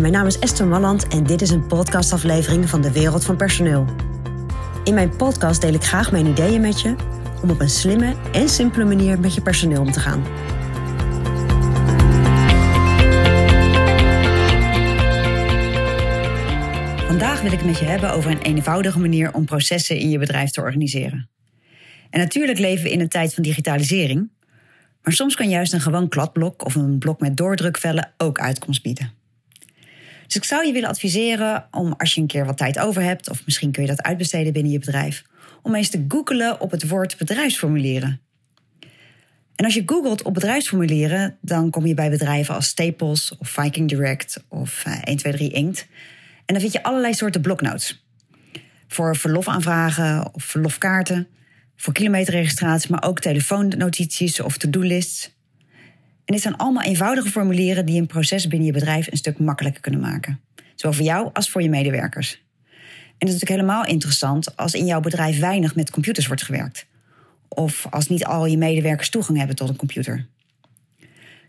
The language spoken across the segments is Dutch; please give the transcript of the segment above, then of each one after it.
Mijn naam is Esther Malland en dit is een podcastaflevering van de Wereld van Personeel. In mijn podcast deel ik graag mijn ideeën met je om op een slimme en simpele manier met je personeel om te gaan. Vandaag wil ik met je hebben over een eenvoudige manier om processen in je bedrijf te organiseren. En natuurlijk leven we in een tijd van digitalisering, maar soms kan juist een gewoon kladblok of een blok met doordrukvellen ook uitkomst bieden. Dus ik zou je willen adviseren om als je een keer wat tijd over hebt, of misschien kun je dat uitbesteden binnen je bedrijf, om eens te googelen op het woord bedrijfsformulieren. En als je googelt op bedrijfsformulieren, dan kom je bij bedrijven als Staples of Viking Direct of 123 eh, Inkt. En dan vind je allerlei soorten bloknotes. Voor verlofaanvragen of verlofkaarten, voor kilometerregistratie, maar ook telefoonnotities of to-do-lists. En dit zijn allemaal eenvoudige formulieren die een proces binnen je bedrijf een stuk makkelijker kunnen maken. Zowel voor jou als voor je medewerkers. En dat is natuurlijk helemaal interessant als in jouw bedrijf weinig met computers wordt gewerkt. Of als niet al je medewerkers toegang hebben tot een computer.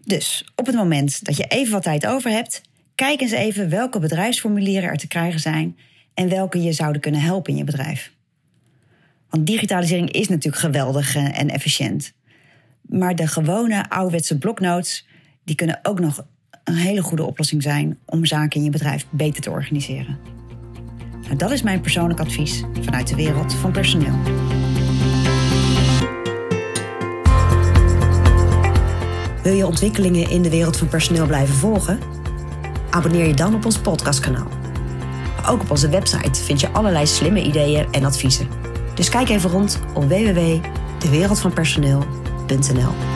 Dus op het moment dat je even wat tijd over hebt, kijk eens even welke bedrijfsformulieren er te krijgen zijn en welke je zouden kunnen helpen in je bedrijf. Want digitalisering is natuurlijk geweldig en efficiënt. Maar de gewone ouderwetse bloknotes, die kunnen ook nog een hele goede oplossing zijn om zaken in je bedrijf beter te organiseren. Nou, dat is mijn persoonlijk advies vanuit de wereld van personeel. Wil je ontwikkelingen in de wereld van personeel blijven volgen? Abonneer je dan op ons podcastkanaal. Ook op onze website vind je allerlei slimme ideeën en adviezen. Dus kijk even rond op www.dewereldvanpersoneel.nl. Benson Hill.